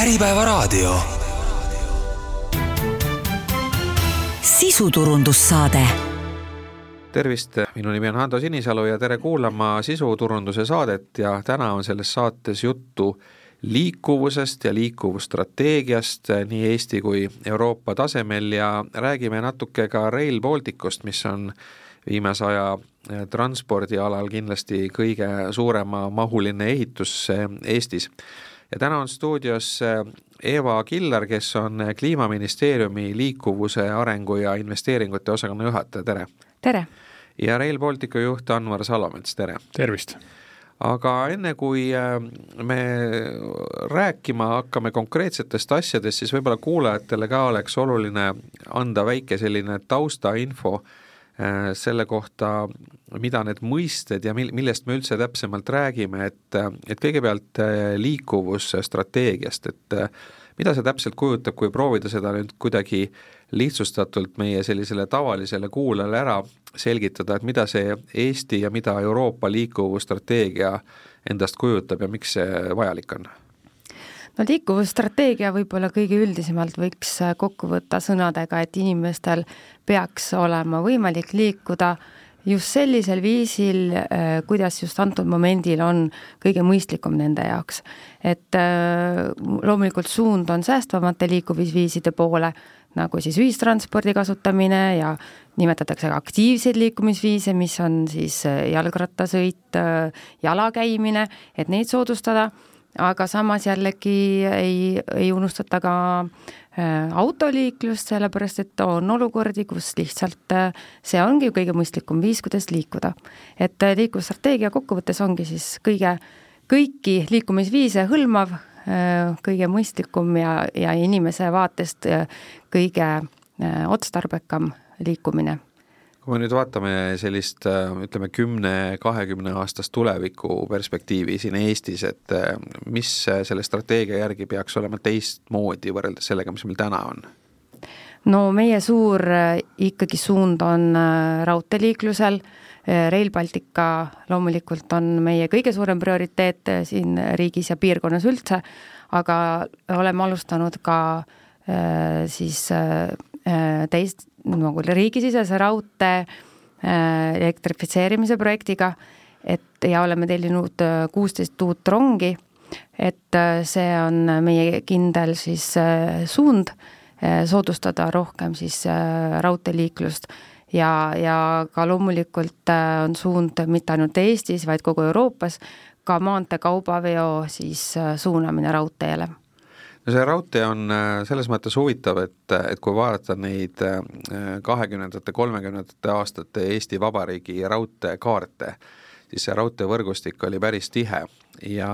Äripäevaraadio. sisuturundussaade. Tervist, minu nimi on Hando Sinisalu ja tere kuulama sisuturunduse saadet. Ja täna on selles saates juttu liikuvusest ja liikuvusstrateegiast nii Eesti kui Euroopa tasemel. Ja räägime natuke ka Rail Balticust, mis on viimase aja transpordialal kindlasti kõige suurema mahuline ehitus Eestis ja täna on stuudios äh, Eva Killar, kes on Kliimaministeeriumi liikuvuse arengu ja investeeringute osakonna juhataja, tere! tere! ja Rail Balticu juht Anvar Salomets, tere! tervist! aga enne, kui äh, me rääkima hakkame konkreetsetest asjadest, siis võib-olla kuulajatele ka oleks oluline anda väike selline taustainfo Äh, selle kohta, mida need mõisted ja mil-, millest me üldse täpsemalt räägime, et, et kõigepealt äh, liikuvusstrateegiast, et äh, mida see täpselt kujutab, kui proovida seda nüüd kuidagi lihtsustatult meie sellisele tavalisele kuulajale ära selgitada, et mida see Eesti ja mida Euroopa liikuvusstrateegia endast kujutab ja miks see vajalik on? No liikuvusstrateegia võib-olla kõige üldisemalt võiks äh, kokku võtta sõnadega, et inimestel peaks olema võimalik liikuda just sellisel viisil, äh, kuidas just antud momendil on kõige mõistlikum nende jaoks. et äh, loomulikult suund on säästvamate liikumisviiside poole, nagu siis ühistranspordi kasutamine ja nimetatakse ka aktiivseid liikumisviise, mis on siis jalgrattasõit, jala käimine, et neid soodustada aga samas jällegi ei, ei unustata ka äh, autoliiklust, sellepärast et on olukordi, kus lihtsalt äh, see ongi kõige mõistlikum viis, kuidas liikuda. et äh, liiklusstrateegia kokkuvõttes ongi siis kõige, kõiki liikumisviise hõlmav, kõige mõistlikum ja, ja inimese vaatest kõige otstarbekam liikumine kui me nüüd vaatame sellist ütleme, kümne, kahekümne aastast tuleviku perspektiivi siin Eestis, et äh, mis selle strateegia järgi peaks olema teistmoodi võrreldes sellega, mis meil täna on? no meie suur äh, ikkagi suund on äh, raudteeliiklusel, Rail Baltica loomulikult on meie kõige suurem prioriteet siin riigis ja piirkonnas üldse, aga oleme alustanud ka siis teist, nagu riigisisese raudtee äh, elektrifitseerimise projektiga, et ja oleme tellinud äh, kuusteist uut rongi, et äh, see on meie kindel siis suund, soodustada rohkem siis raudteeliiklust. Ja, ja ka loomulikult on suund mitte ainult Eestis, vaid kogu Euroopas, ka maanteekaubaveo siis suunamine raudteele no see raudtee on äh, selles mõttes huvitav, et, et kui vaadata neid äh, kahekümnendate, kolmekümnendate aastate Eesti Vabariigi raudteekaarte, siis see raudteevõrgustik oli päris tihe ja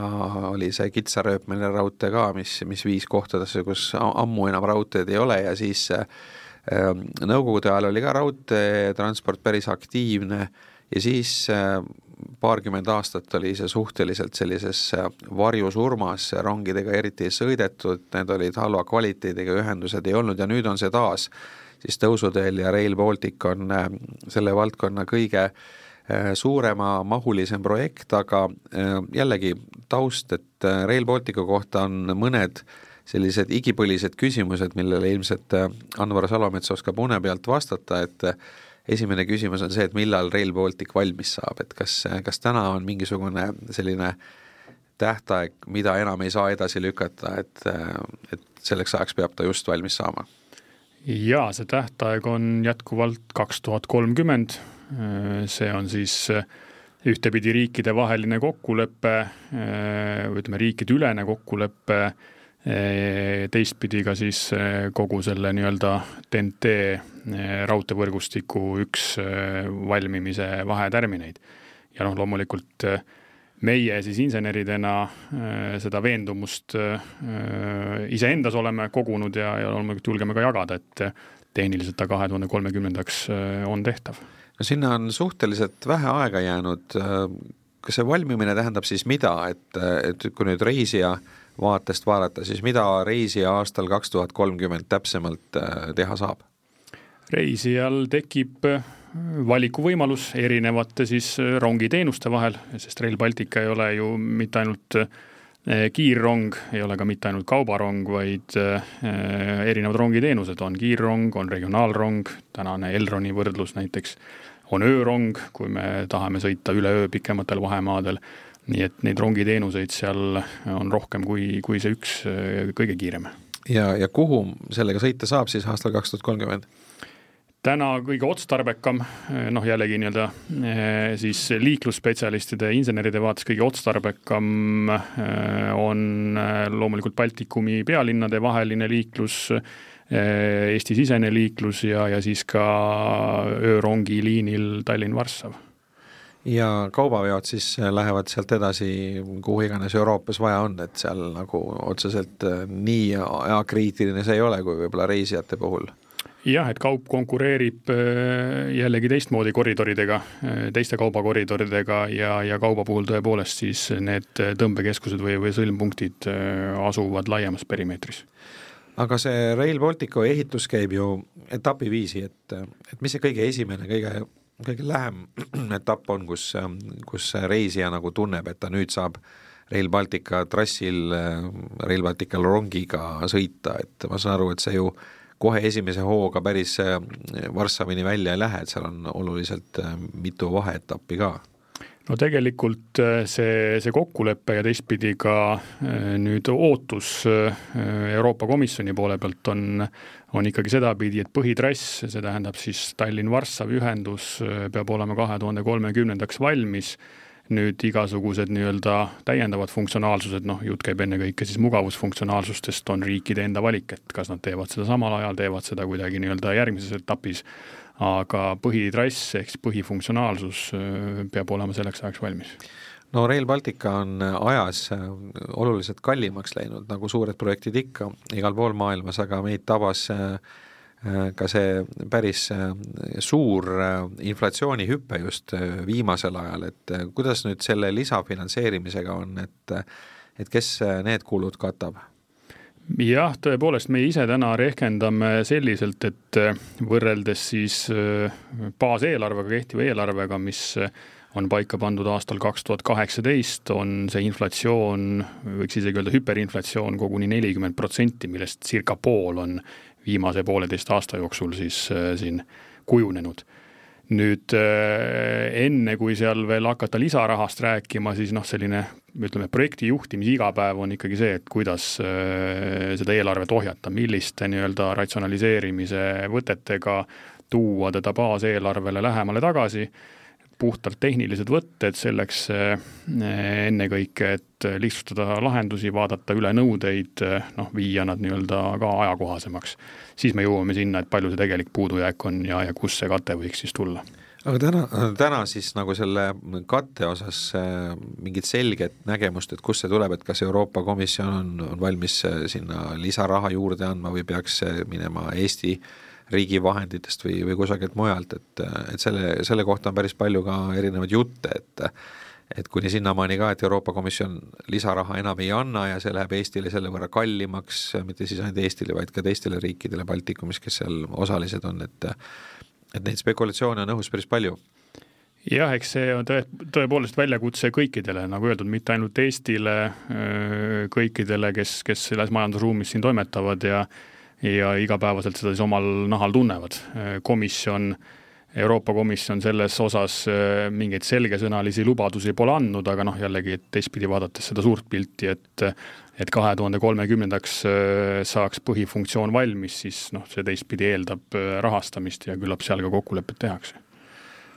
oli see kitsarööpmeline raudtee ka, mis, mis viis kohtadesse, kus ammu enam raudteed ei ole ja siis äh, Nõukogude ajal oli ka raudteetransport päris aktiivne ja siis paarkümmend aastat oli see suhteliselt sellises varjusurmas, rongidega eriti ei sõidetud, need olid halva kvaliteediga, ühendused ei olnud ja nüüd on see taas. Siis tõusuteel ja Rail Baltic on äh, selle valdkonna kõige äh, suurema mahulisem projekt, aga äh, jällegi taust, et Rail Balticu kohta on mõned sellised igipõlised küsimused, millele ilmselt Anvar Salomets oskab une pealt vastata, et esimene küsimus on see, et millal Rail Baltic valmis saab, et kas, kas täna on mingisugune selline tähtaeg, mida enam ei saa edasi lükata, et, et selleks ajaks peab ta just valmis saama? jaa, see tähtaeg on jätkuvalt kaks tuhat kolmkümmend, see on siis ühtepidi riikidevaheline kokkulepe, ütleme riikideülene kokkulepe teistpidi ka siis kogu selle nii-öelda TNT raudteevõrgustiku üks valmimise vahetärmineid. ja noh, loomulikult meie siis inseneridena seda veendumust iseendas oleme kogunud ja, ja loomulikult julgeme ka jagada, et tehniliselt ta kahe tuhande kolmekümnendaks on tehtav. no sinna on suhteliselt vähe aega jäänud, kas see valmimine tähendab siis mida, et, et kui nüüd reisija vaatest vaadata, siis mida reisija aastal kaks tuhat kolmkümmend täpsemalt äh, teha saab? reisijal tekib äh, valikuvõimalus erinevate siis äh, rongiteenuste vahel, sest Rail Baltic ei ole ju mitte ainult kiirrong ei ole ka mitte ainult kaubarong, vaid erinevad rongiteenused, on kiirrong, on regionaalrong, tänane Elroni võrdlus näiteks, on öörong, kui me tahame sõita üle öö pikematel vahemaadel, nii et neid rongiteenuseid seal on rohkem kui, kui see üks kõige kiirem. ja, ja kuhu sellega sõita saab siis aastal kaks tuhat kolmkümmend? täna kõige otstarbekam, noh jällegi nii-öelda eh, siis liiklusspetsialistide, inseneride vaates kõige otstarbekam eh, on eh, loomulikult Baltikumi pealinnade vaheline liiklus, Eesti-sisene liiklus ja, ja siis ka öörongi liinil Tallinn-Varssav ja kaubaveod siis lähevad sealt edasi, kuhu iganes Euroopas vaja on, et seal nagu otseselt nii ajakriitiline see ei ole, kui võib-olla reisijate puhul jah, et kaup konkureerib äh, jällegi teistmoodi koridoridega, äh, teiste kaubakoridoridega ja, ja kauba puhul tõepoolest siis need tõmbekeskused või, või sõlmpunktid äh, asuvad laiemas perimeetris. aga see Rail Balticu ehitus käib ju etapiviisi, et, et mis see kõige esimene, kõige, kõige lähem etapp on, kus, kus reisija nagu tunneb, et ta nüüd saab Rail Baltica trassil Rail Baltical rongiga sõita, et ma saan aru, et see ju kohe esimese hooga päris äh, Varssavini välja ei lähe, et seal on oluliselt äh, mitu vaheetappi ka. No tegelikult äh, see, see kokkulepe ja teistpidi ka nüüd ootus Euroopa Komisjoni poole pealt on, on ikkagi sedapidi, et põhitrass, see tähendab siis Tallinn-Varssavi ühendus peab olema kahe tuhande kolmekümnendaks valmis. Nüüd igasugused nii-öelda täiendavad funktsionaalsused, noh, jutt käib ennekõike siis mugavusfunktsionaalsustest, on riikide enda valik, et kas nad teevad seda samal ajal, teevad seda kuidagi nii-öelda järgmises etapis, aga põhitrass ehk siis põhifunktsionaalsus äh, peab olema selleks ajaks valmis no Rail Baltica on ajas äh, oluliselt kallimaks läinud, nagu suured projektid ikka, igal pool maailmas, aga meid tabas äh, Äh, ka see päris äh, suur äh, inflatsioonihüpe just viimasel ajal, et kuidas nüüd selle lisafinantseerimisega on, et et kes need kulud katab? jah, tõepoolest, me ise täna rehkendame selliselt, et võrreldes siis baaseelarvega, kehtiva eelarvega, mis on paika pandud aastal kaks tuhat kaheksateist, on see inflatsioon, võiks isegi öelda hüperinflatsioon koguni nelikümmend protsenti, millest circa pool on viimase pooleteist aasta jooksul siis äh, siin kujunenud. nüüd äh, enne, kui seal veel hakata lisarahast rääkima, siis noh, selline ütleme, projekti juhtimise igapäev on ikkagi see, et kuidas äh, seda eelarvet ohjata, milliste nii-öelda ratsionaliseerimise võtetega tuua teda baaseelarvele lähemale tagasi puhtalt tehnilised võtted selleks eh, ennekõike, et lihtsustada lahendusi, vaadata üle nõudeid, eh, noh, viia nad nii-öelda ka ajakohasemaks. siis me jõuame sinna, et palju see tegelik puudujääk on ja, ja kust see kate võiks siis tulla aga täna, täna siis nagu selle katte osas eh, mingit selget nägemust, et kust see tuleb, et kas Euroopa Komisjon on, on valmis sinna lisaraha juurde andma või peaks minema Eesti äh, riigi vahenditest või, või kusagilt mujalt, et, et selle, selle kohta on päris palju ka erinevaid jutte, et et kuni sinnamaani ka, et Euroopa Komisjon lisaraha enam ei anna ja see läheb Eestile selle võrra kallimaks, mitte siis ainult Eestile, vaid ka teistele riikidele Baltikumis, kes seal osalised on, et et neid spekulatsioone on õhus päris palju. Jah, eks see on tõe, tõepoolest väljakutse kõikidele, nagu öeldud, mitte ainult Eestile, kõikidele, kes, kes selles majandusruumis siin toimetavad ja ja igapäevaselt seda siis omal nahal tunnevad. komisjon, Euroopa Komisjon selles osas äh, mingeid selgesõnalisi lubadusi pole andnud, aga noh, jällegi teistpidi vaadates seda suurt pilti, et et kahe tuhande kolmekümnendaks äh, saaks põhifunktsioon valmis, siis noh, see teistpidi eeldab äh, rahastamist ja küllap seal ka kokkulepped tehakse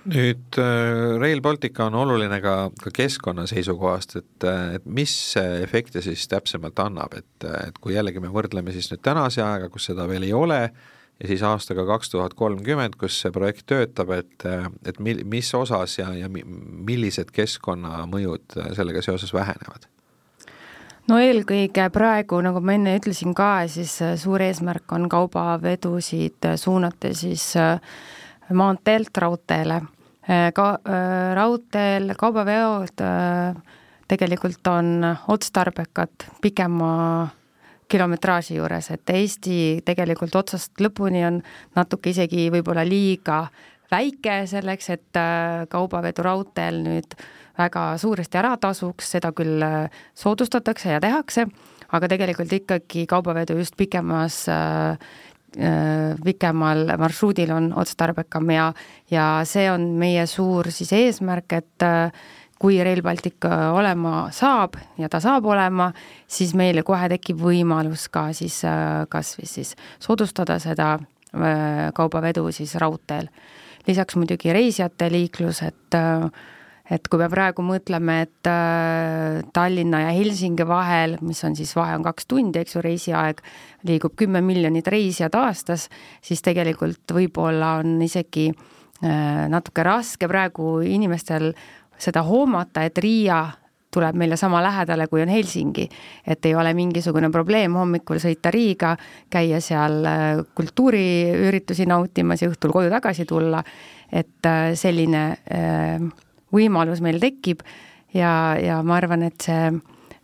nüüd äh, Rail Baltic on oluline ka, ka keskkonna seisukohast, et, et mis efekte siis täpsemalt annab, et, et kui jällegi me võrdleme siis nüüd tänase ajaga, kus seda veel ei ole, ja siis aastaga kaks tuhat kolmkümmend, kus see projekt töötab, et, et mil-, mis osas ja, ja millised keskkonnamõjud sellega seoses vähenevad? no eelkõige praegu, nagu ma enne ütlesin ka, siis suur eesmärk on kaubavedusid suunata siis äh, maanteelt raudteele. Äh, ka äh, raudteel kaubaveod äh, tegelikult on otstarbekad pikema kilometraaži juures, et Eesti tegelikult otsast lõpuni on natuke isegi võib-olla liiga väike selleks, et kaubavedu raudteel nüüd väga suuresti ära tasuks, seda küll soodustatakse ja tehakse, aga tegelikult ikkagi kaubavedu just pikemas pikemal marsruudil on otstarbekam ja, ja see on meie suur siis eesmärk, et kui Rail Baltic äh, olema saab ja ta saab olema, siis meile kohe tekib võimalus ka siis äh, kas või siis soodustada seda äh, kaubavedu siis raudteel. lisaks muidugi reisijate liiklus, et et kui me praegu mõtleme, et Tallinna ja Helsingi vahel, mis on siis, vahe on kaks tundi, eks ju, reisiaeg, liigub kümme miljonit reisijat aastas, siis tegelikult võib-olla on isegi natuke raske praegu inimestel seda hoomata, et Riia tuleb meile sama lähedale, kui on Helsingi. et ei ole mingisugune probleem hommikul sõita Riiga, käia seal äh, kultuuriüritusi nautimas ja õhtul koju tagasi tulla. et äh, selline äh, võimalus meil tekib ja, ja ma arvan, et see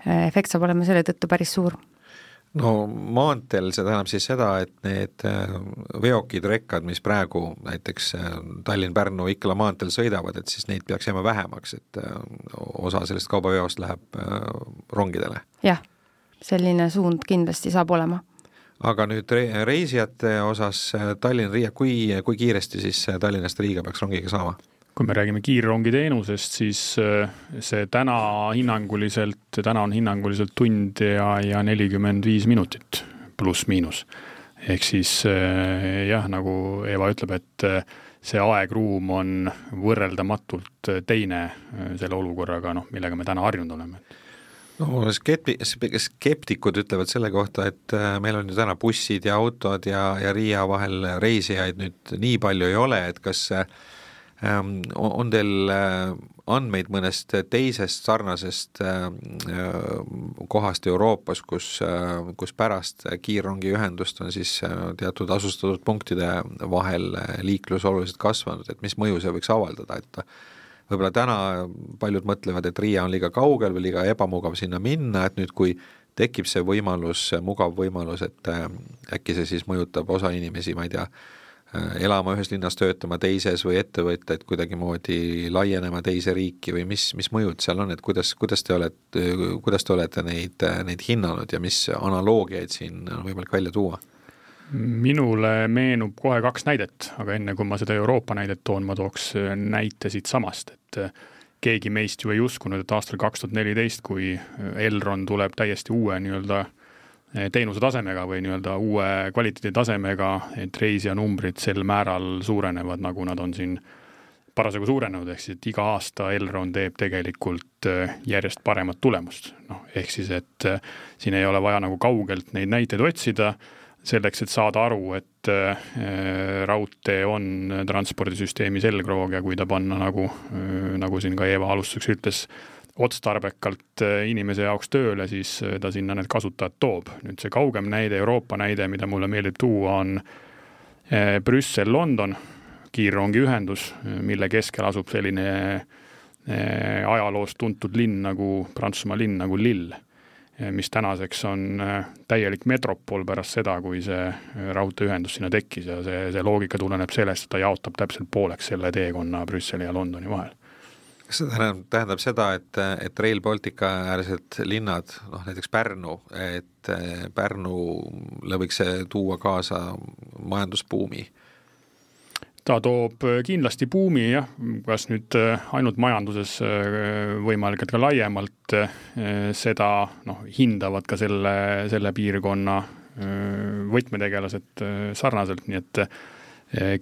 efekt saab olema selle tõttu päris suur no maanteel see tähendab siis seda, et need äh, veokid, rekkad, mis praegu näiteks äh, Tallinn-Pärnu-Ikla maanteel sõidavad, et siis neid peaks jääma vähemaks, et äh, osa sellest kaubaveost läheb rongidele? jah, selline suund kindlasti saab olema. aga nüüd reisijate osas Tallinn-Riia, kui, kui kiiresti siis Tallinnast Riiga peaks rongiga saama? Kui me räägime kiirrongiteenusest, siis äh, see täna hinnanguliselt, täna on hinnanguliselt tund ja, ja nelikümmend viis minutit, pluss-miinus. ehk siis äh, jah, nagu Eva ütleb, et äh, see aegruum on võrreldamatult teine selle olukorraga, noh, millega me täna harjunud oleme no skepti-, skeptikud ütlevad selle kohta, et meil on ju täna bussid ja autod ja, ja Riia vahel reisijaid nüüd nii palju ei ole, et kas Ähm, on teil äh, andmeid mõnest teisest sarnasest äh, kohast Euroopas, kus, äh, kus pärast kiirrongiühendust on siis teatud asustatud punktide vahel liiklus oluliselt kasvanud, et mis mõju see võiks avaldada, et võib-olla täna paljud mõtlevad, et Riia on liiga kaugel või liiga ebamugav sinna minna, et nüüd, kui tekib see võimalus, mugav võimalus, et äkki see siis mõjutab osa inimesi, ma ei tea, Äh, elama ühes linnas, töötama teises või ettevõtted kuidagimoodi laienema teise riiki või mis, mis mõjud seal on, et kuidas, kuidas te olete, kuidas te olete neid, neid hinnanud ja mis analoogiaid siin on võimalik välja tuua? minule meenub kohe kaks näidet, aga enne kui ma seda Euroopa näidet toon, ma tooks näite siitsamast, et keegi meist ju ei uskunud, et aastal kaks tuhat neliteist, kui Elron tuleb täiesti uue nii-öelda äh, teenuse tasemega või nii-öelda uue kvaliteedi tasemega, et reisijanumbrid sel määral suurenevad, nagu nad on siin parasjagu suurenenud, ehk siis et iga aasta Elron teeb tegelikult eh, järjest paremat tulemust. noh, ehk siis, et eh, siin ei ole vaja nagu kaugelt neid näiteid otsida, selleks, et saada aru, et raudtee on transpordisüsteemi selgroog ja kui ta panna nagu, nagu siin ka Eeva alustuseks ütles, otstarbekalt äh, inimese jaoks tööle, siis äh, ta sinna need kasutajad toob. nüüd see kaugem näide, Euroopa näide, mida mulle meeldib tuua, on äh, Brüssel-London kiirrongiühendus, mille keskel asub selline ajaloost tuntud linn nagu, Prantsusmaa linn nagu Lille, mis tänaseks on täielik metropol pärast seda, kui see raudteeühendus sinna tekkis ja see, see loogika tuleneb sellest, et ta jaotab täpselt pooleks selle teekonna Brüsseli ja Londoni vahel kas see tähendab, tähendab seda, et, et Rail Baltica äärsed linnad, noh näiteks Pärnu, et Pärnule võiks see tuua kaasa majandusbuumi? ta toob kindlasti buumi jah, kas nüüd ainult majanduses võimalik, et ka laiemalt seda noh, hindavad ka selle, selle piirkonna võtmetegelased sarnaselt, nii et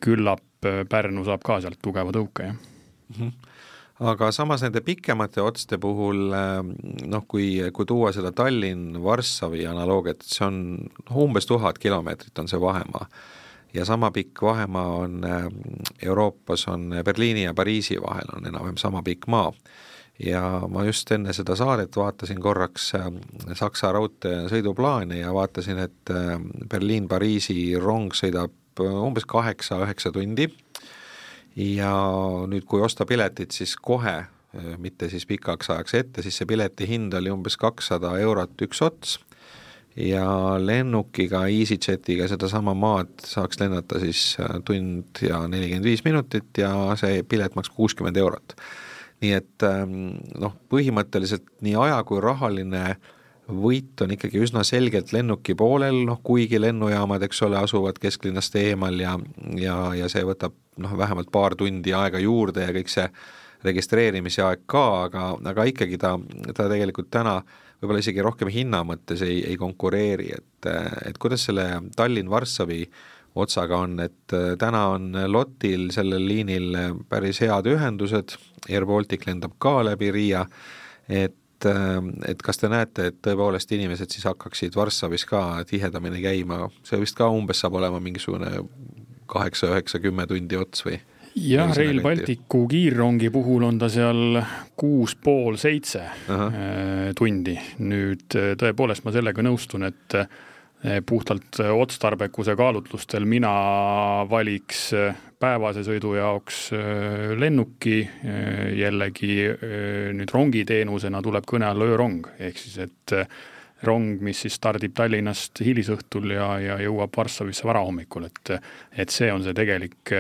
küllap Pärnu saab ka sealt tugeva tõuke, jah mm. -hmm aga samas nende pikemate otste puhul ähm, noh, kui, kui tuua seda Tallinn-Varssavi analoogiat, see on umbes tuhat kilomeetrit on see vahemaa. ja sama pikk vahemaa on ähm, Euroopas, on Berliini ja Pariisi vahel on enam-vähem sama pikk maa ja ma just enne seda saadet vaatasin korraks ähm, Saksa raudtee sõiduplaane ja vaatasin, et Berliin-Pariisi rong sõidab äh, umbes kaheksa-üheksa tundi ja nüüd, kui osta piletit, siis kohe, mitte siis pikaks ajaks ette, siis see pileti hind oli umbes kakssada eurot üks ots ja lennukiga, EasyJetiga sedasama maad saaks lennata siis tund ja nelikümmend viis minutit ja see pilet maksab kuuskümmend eurot. nii et ähm, noh, põhimõtteliselt nii aja kui rahaline võit on ikkagi üsna selgelt lennuki poolel, noh kuigi lennujaamad, eks ole, asuvad kesklinnast eemal ja, ja, ja see võtab noh, vähemalt paar tundi aega juurde ja kõik see registreerimise aeg ka, aga, aga ikkagi ta, ta tegelikult täna võib-olla isegi rohkem hinna mõttes ei, ei konkureeri, et, et kuidas selle Tallinn-Varssavi otsaga on, et täna on LOT-il sellel liinil päris head ühendused, Air Baltic lendab ka läbi Riia, et et kas te näete, et tõepoolest inimesed siis hakkaksid Varssavis ka tihedamini käima, see vist ka umbes saab olema mingisugune kaheksa, üheksa, kümme tundi ots või? jah, Rail Balticu kiirrongi puhul on ta seal kuus pool seitse äh, tundi. nüüd tõepoolest ma sellega nõustun, et puhtalt otstarbekuse kaalutlustel mina valiks päevase sõidu jaoks lennuki, jällegi nüüd rongiteenusena tuleb kõne alla öörong, ehk siis et rong, mis siis stardib Tallinnast hilisõhtul ja, ja jõuab Varssavisse varahommikul, et et see on see tegelik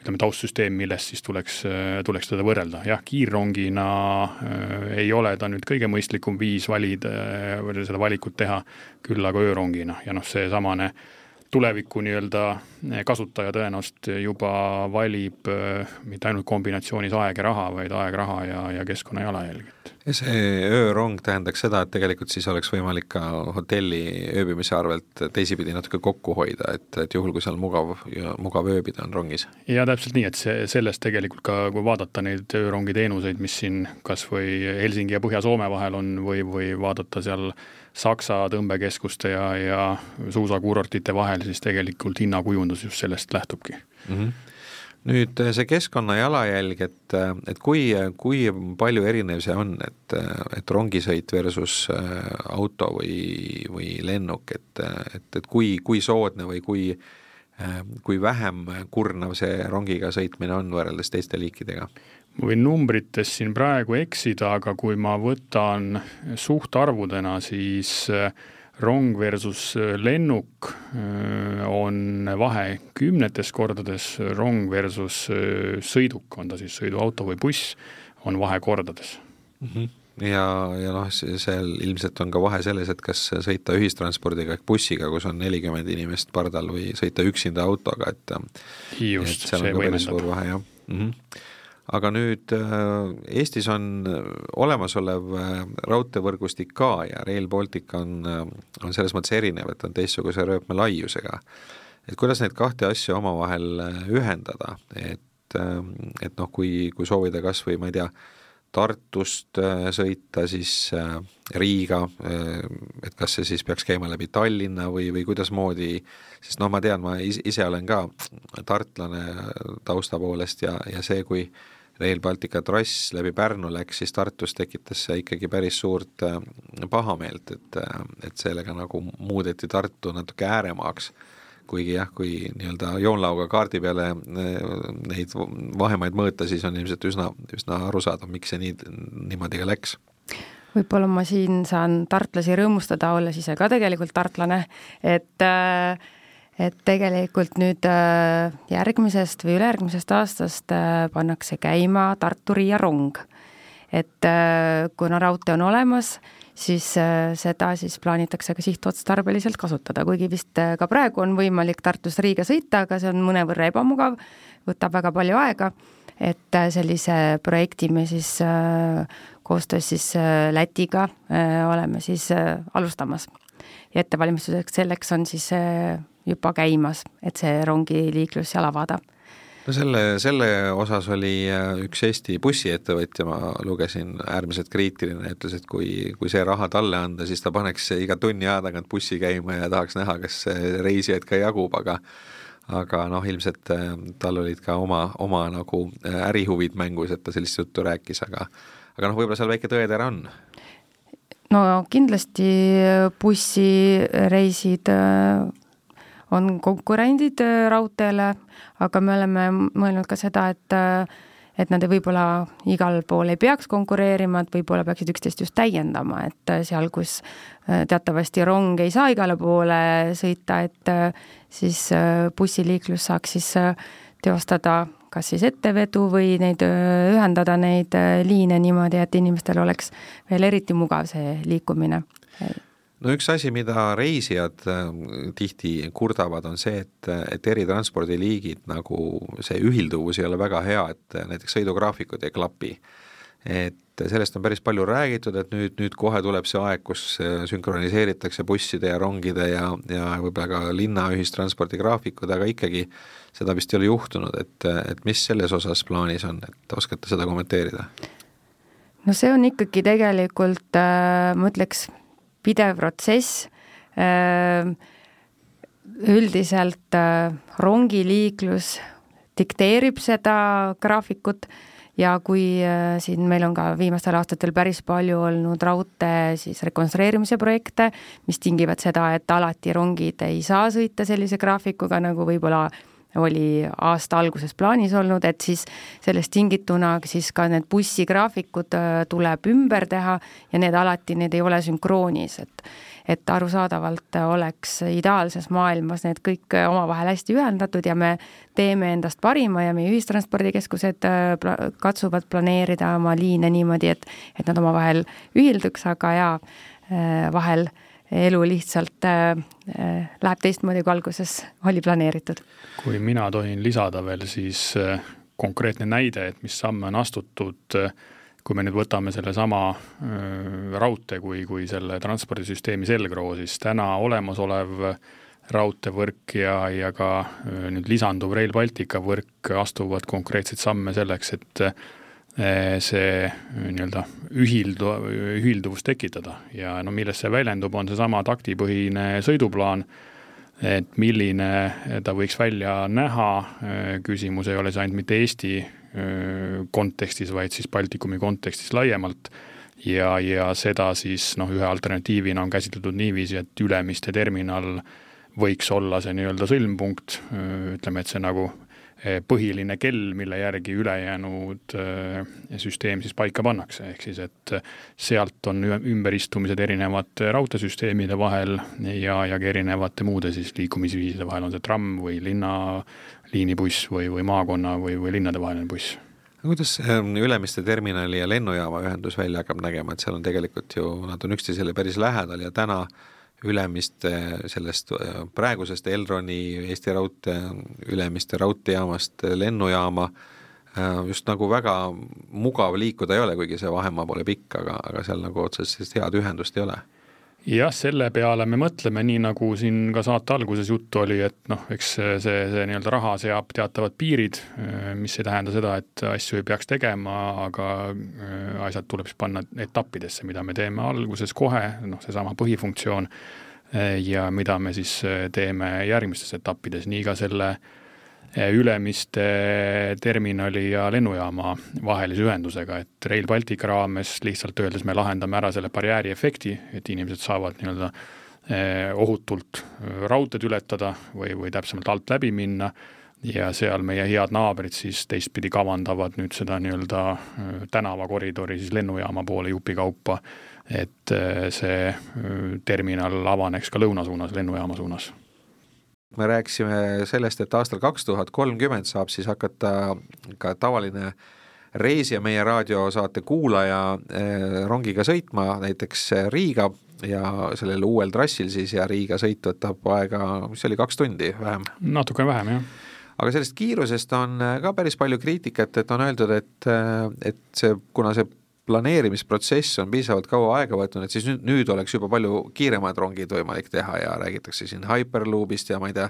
ütleme, taustsüsteem, millest siis tuleks, tuleks teda võrrelda. jah, kiirrongina äh, ei ole ta nüüd kõige mõistlikum viis valida äh, seda valikut teha, küll aga öörongina ja noh, seesamane äh, tuleviku nii-öelda eh, kasutaja tõenäoliselt juba valib eh, mitte ainult kombinatsioonis aeg ja raha, vaid aeg, raha ja, ja keskkonna jalajälg. Ja see öörong tähendaks seda, et tegelikult siis oleks võimalik ka hotelli ööbimise arvelt teisipidi natuke kokku hoida, et, et juhul, kui seal mugav ja mugav ööbida on rongis. ja täpselt nii, et see, sellest tegelikult ka, kui vaadata neid öörongi teenuseid, mis siin kas või Helsingi ja Põhja-Soome vahel on või, või vaadata seal Saksa tõmbekeskuste ja, ja suusakuurortite vahel, siis tegelikult hinnakujundus just sellest lähtubki mm. -hmm nüüd see keskkonna jalajälg, et, et kui, kui palju erinev see on, et, et rongisõit versus auto või, või lennuk, et, et, et kui, kui soodne või kui, kui vähem kurnav see rongiga sõitmine on võrreldes teiste liikidega? ma võin numbrites siin praegu eksida, aga kui ma võtan suhtarvudena, siis äh, rong versus äh, lennuk äh, on vahe kümnetes kordades, rong versus sõiduk, on ta siis sõiduauto või buss, on vahe kordades mm. -hmm ja, ja noh, seal ilmselt on ka vahe selles, et kas sõita ühistranspordiga ehk bussiga, kus on nelikümmend inimest pardal, või sõita üksinda autoga, et just, see võimendab. mm. -hmm aga nüüd äh, Eestis on äh, olemasolev äh, raudteevõrgustik ka ja Rail Baltic on, on selles mõttes erinev, et on teistsuguse rööpmelaiusega. et kuidas neid kahte asja omavahel ühendada, et, et noh, kui, kui soovida kas või ma ei tea, Tartust sõita siis Riiga, et kas see siis peaks käima läbi Tallinna või, või kuidasmoodi, sest noh, ma tean, ma ise olen ka tartlane tausta poolest ja, ja see, kui Rail Baltica trass läbi Pärnu läks, siis Tartus tekitas see ikkagi päris suurt äh, pahameelt, et, äh, et sellega nagu muudeti Tartu natuke ääremaaks. kuigi jah, kui nii-öelda joonlauga kaardi peale äh, neid vahemaid mõõta, siis on ilmselt üsna, üsna arusaadav, miks see nii, niimoodi ka läks võib-olla ma siin saan tartlasi rõõmustada, olles ise ka tegelikult tartlane, et äh, et tegelikult nüüd äh, järgmisest või ülejärgmisest aastast äh, pannakse käima Tartu-Riia rong. et äh, kuna raudtee on olemas, siis seda siis plaanitakse ka sihtotstarbeliselt kasutada, kuigi vist ka praegu on võimalik Tartust Riiga sõita, aga see on mõnevõrra ebamugav, võtab väga palju aega, et sellise projekti me siis koostöös siis Lätiga oleme siis alustamas. ja ettevalmistuseks selleks on siis juba käimas, et see rongiliiklus seal avada no selle, selle osas oli äh, üks Eesti bussiettevõtja, ma lugesin, äärmiselt kriitiline, ütles, et kui, kui see raha talle anda, siis ta paneks iga tunni aja tagant bussi käima ja tahaks näha, kas reisijaid ka jagub, aga aga noh, ilmselt äh, tal olid ka oma, oma nagu äh, ärihuvid mängus, et ta sellist juttu rääkis, aga aga noh, võib-olla seal väike tõetera on? no kindlasti bussireisid on konkurendid äh, raudteele, aga me oleme mõelnud ka seda, et äh, et nad võib-olla igal pool ei peaks konkureerima, et võib-olla peaksid üksteist just täiendama, et seal, kus teatavasti rong ei saa igale poole sõita, et siis bussiliiklus saaks siis teostada kas siis ettevedu või neid, ühendada neid liine niimoodi, et inimestel oleks veel eriti mugav see liikumine no üks asi, mida reisijad äh, tihti kurdavad, on see, et, et eri transpordiliigid nagu see ühilduvus ei ole väga hea, et näiteks sõidugraafikud ei klapi. et sellest on päris palju räägitud, et nüüd, nüüd kohe tuleb see aeg, kus äh, sünkroniseeritakse busside ja rongide ja, ja võib-olla ka linna ühistranspordi graafikud, aga ikkagi seda vist ei ole juhtunud, et, et mis selles osas plaanis on, et oskate seda kommenteerida? no see on ikkagi tegelikult äh,, ma ütleks, pidev protsess. Üldiselt rongiliiklus dikteerib seda graafikut ja kui siin meil on ka viimastel aastatel päris palju olnud raudtee siis rekonstrueerimise projekte, mis tingivad seda, et alati rongid ei saa sõita sellise graafikuga, nagu võib-olla oli aasta alguses plaanis olnud, et siis sellest tingituna siis ka need bussigraafikud tuleb ümber teha ja need alati, need ei ole sünkroonis, et et arusaadavalt oleks ideaalses maailmas need kõik omavahel hästi ühendatud ja me teeme endast parima ja meie ühistranspordikeskused katsuvad planeerida oma liine niimoodi, et, et nad omavahel ühilduks, aga jaa, vahel äh, elu lihtsalt äh, äh, läheb teistmoodi, kui alguses oli planeeritud. kui mina tohin lisada veel, siis äh, konkreetne näide, et mis samme on astutud, kui me nüüd võtame sellesama raudtee kui, kui selle transpordisüsteemi selgroo, siis täna olemasolev raudteevõrk ja, ja ka nüüd lisanduv Rail Baltica võrk astuvad konkreetseid samme selleks, et see eh, nii-öelda ühildu, ühilduvus tekitada. Ja no milles see väljendub, on seesama taktipõhine sõiduplaan, et milline ta võiks välja näha, eh, küsimus ei ole see ainult mitte Eesti kontekstis, vaid siis Baltikumi kontekstis laiemalt, ja, ja seda siis noh, ühe alternatiivina on käsitletud niiviisi, et Ülemiste terminal võiks olla see nii-öelda sõlmpunkt, ütleme, et see nagu Eh, põhiline kell, mille järgi ülejäänud eh, süsteem siis paika pannakse, ehk siis et sealt on ümberistumised erinevate raudteesüsteemide vahel ja, ja ka erinevate muude siis liikumisviiside vahel, on see tramm või linnaliinibuss või, või maakonna või, või linnade vaheline buss. Kuidas Ülemiste terminali ja lennujaama ühendus välja hakkab nägema, et seal on tegelikult ju, nad on üksteisele päris lähedal ja täna äh, Ülemiste sellest äh, praegusest Elroni Eesti Raudtee Ülemiste raudteejaamast lennujaama. Äh, just nagu väga mugav liikuda ei ole, kuigi see vahemaa pole pikk, aga, aga seal nagu otseselt sellist head ühendust ei ole jah, selle peale me mõtleme, nii nagu siin ka saate alguses juttu oli, et noh, eks see, see, nii-öelda raha seab teatavad piirid, mis ei tähenda seda, et asju ei peaks tegema, aga äh, asjad tuleb siis panna etappidesse, mida me teeme alguses kohe, noh, seesama põhifunktsioon, ja mida me siis äh, teeme järgmistes etappides, nii ka selle äh, Ülemiste terminali ja lennujaama vahelise ühendusega, et Rail Baltica raames lihtsalt öeldes me lahendame ära selle barjääri efekti, et inimesed saavad nii-öelda eh, ohutult eh, raudteed ületada või, või täpsemalt alt läbi minna ja seal meie head naabrid siis teistpidi kavandavad nüüd seda nii-öelda eh, tänavakoridori siis lennujaama poole jupikaupa, et see terminal avaneks ka lõuna suunas, lennujaama suunas me rääkisime sellest, et aastal kaks tuhat kolmkümmend saab siis hakata ka tavaline reisija, meie raadiosaate kuulaja eh, rongiga sõitma näiteks Riiga ja sellel uuel trassil siis ja Riiga sõit võtab aega, mis see oli, kaks tundi vähem? natuke vähem, jah. aga sellest kiirusest on ka päris palju kriitikat, et on öeldud, et, et see, kuna see planeerimisprotsess on piisavalt kaua aega võtnud, et siis nüüd, nüüd oleks juba palju kiiremad rongid võimalik teha ja räägitakse siin Hyperloopist ja ma ei tea,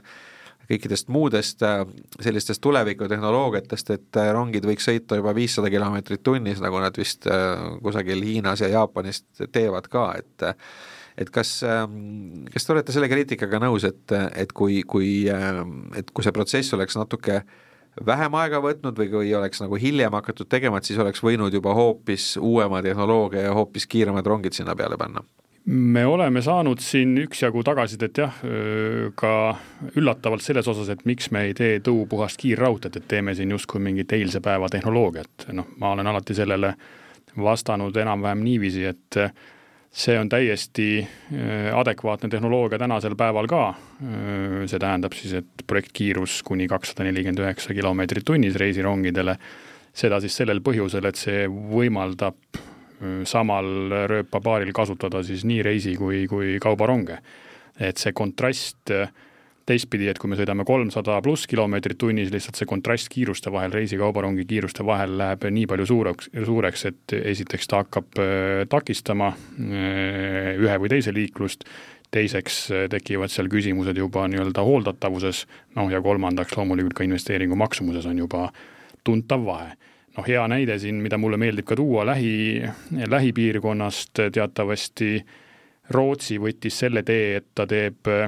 kõikidest muudest äh, sellistest tulevikutehnoloogiatest, et äh, rongid võiks sõita juba viissada kilomeetrit tunnis, nagu nad vist äh, kusagil Hiinas ja Jaapanis teevad ka, et et kas, ähm, kas te olete selle kriitikaga nõus, et, et kui, kui, et kui see protsess oleks natuke äh, vähem aega võtnud või kui oleks nagu hiljem hakatud tegema, et siis oleks võinud juba hoopis uuema tehnoloogia ja hoopis kiiremad rongid sinna peale panna? me oleme saanud siin üksjagu tagasisidet jah, ka üllatavalt selles osas, et miks me ei tee tõupuhast kiirraudteed, et teeme siin justkui mingit eilse päeva tehnoloogiat, noh, ma olen alati sellele vastanud enam-vähem niiviisi, et see on täiesti adekvaatne tehnoloogia tänasel päeval ka. see tähendab siis, et projektkiirus kuni kakssada nelikümmend üheksa kilomeetrit tunnis reisirongidele, seda siis sellel põhjusel, et see võimaldab samal rööpapaaril kasutada siis nii reisi kui, kui kaubaronge. et see kontrast teistpidi, et kui me sõidame kolmsada pluss kilomeetrit tunnis, lihtsalt see kontrast kiiruste vahel, reisi-kaubarongi kiiruste vahel läheb nii palju suureks, suureks, et esiteks ta hakkab äh, takistama äh, ühe või teise liiklust, teiseks äh, tekivad seal küsimused juba nii-öelda hooldatavuses, noh ja kolmandaks loomulikult ka investeeringu maksumuses on juba tuntav vahe. Noh, hea näide siin, mida mulle meeldib ka tuua lähi, lähipiirkonnast teatavasti Rootsi võttis selle tee, et ta teeb äh,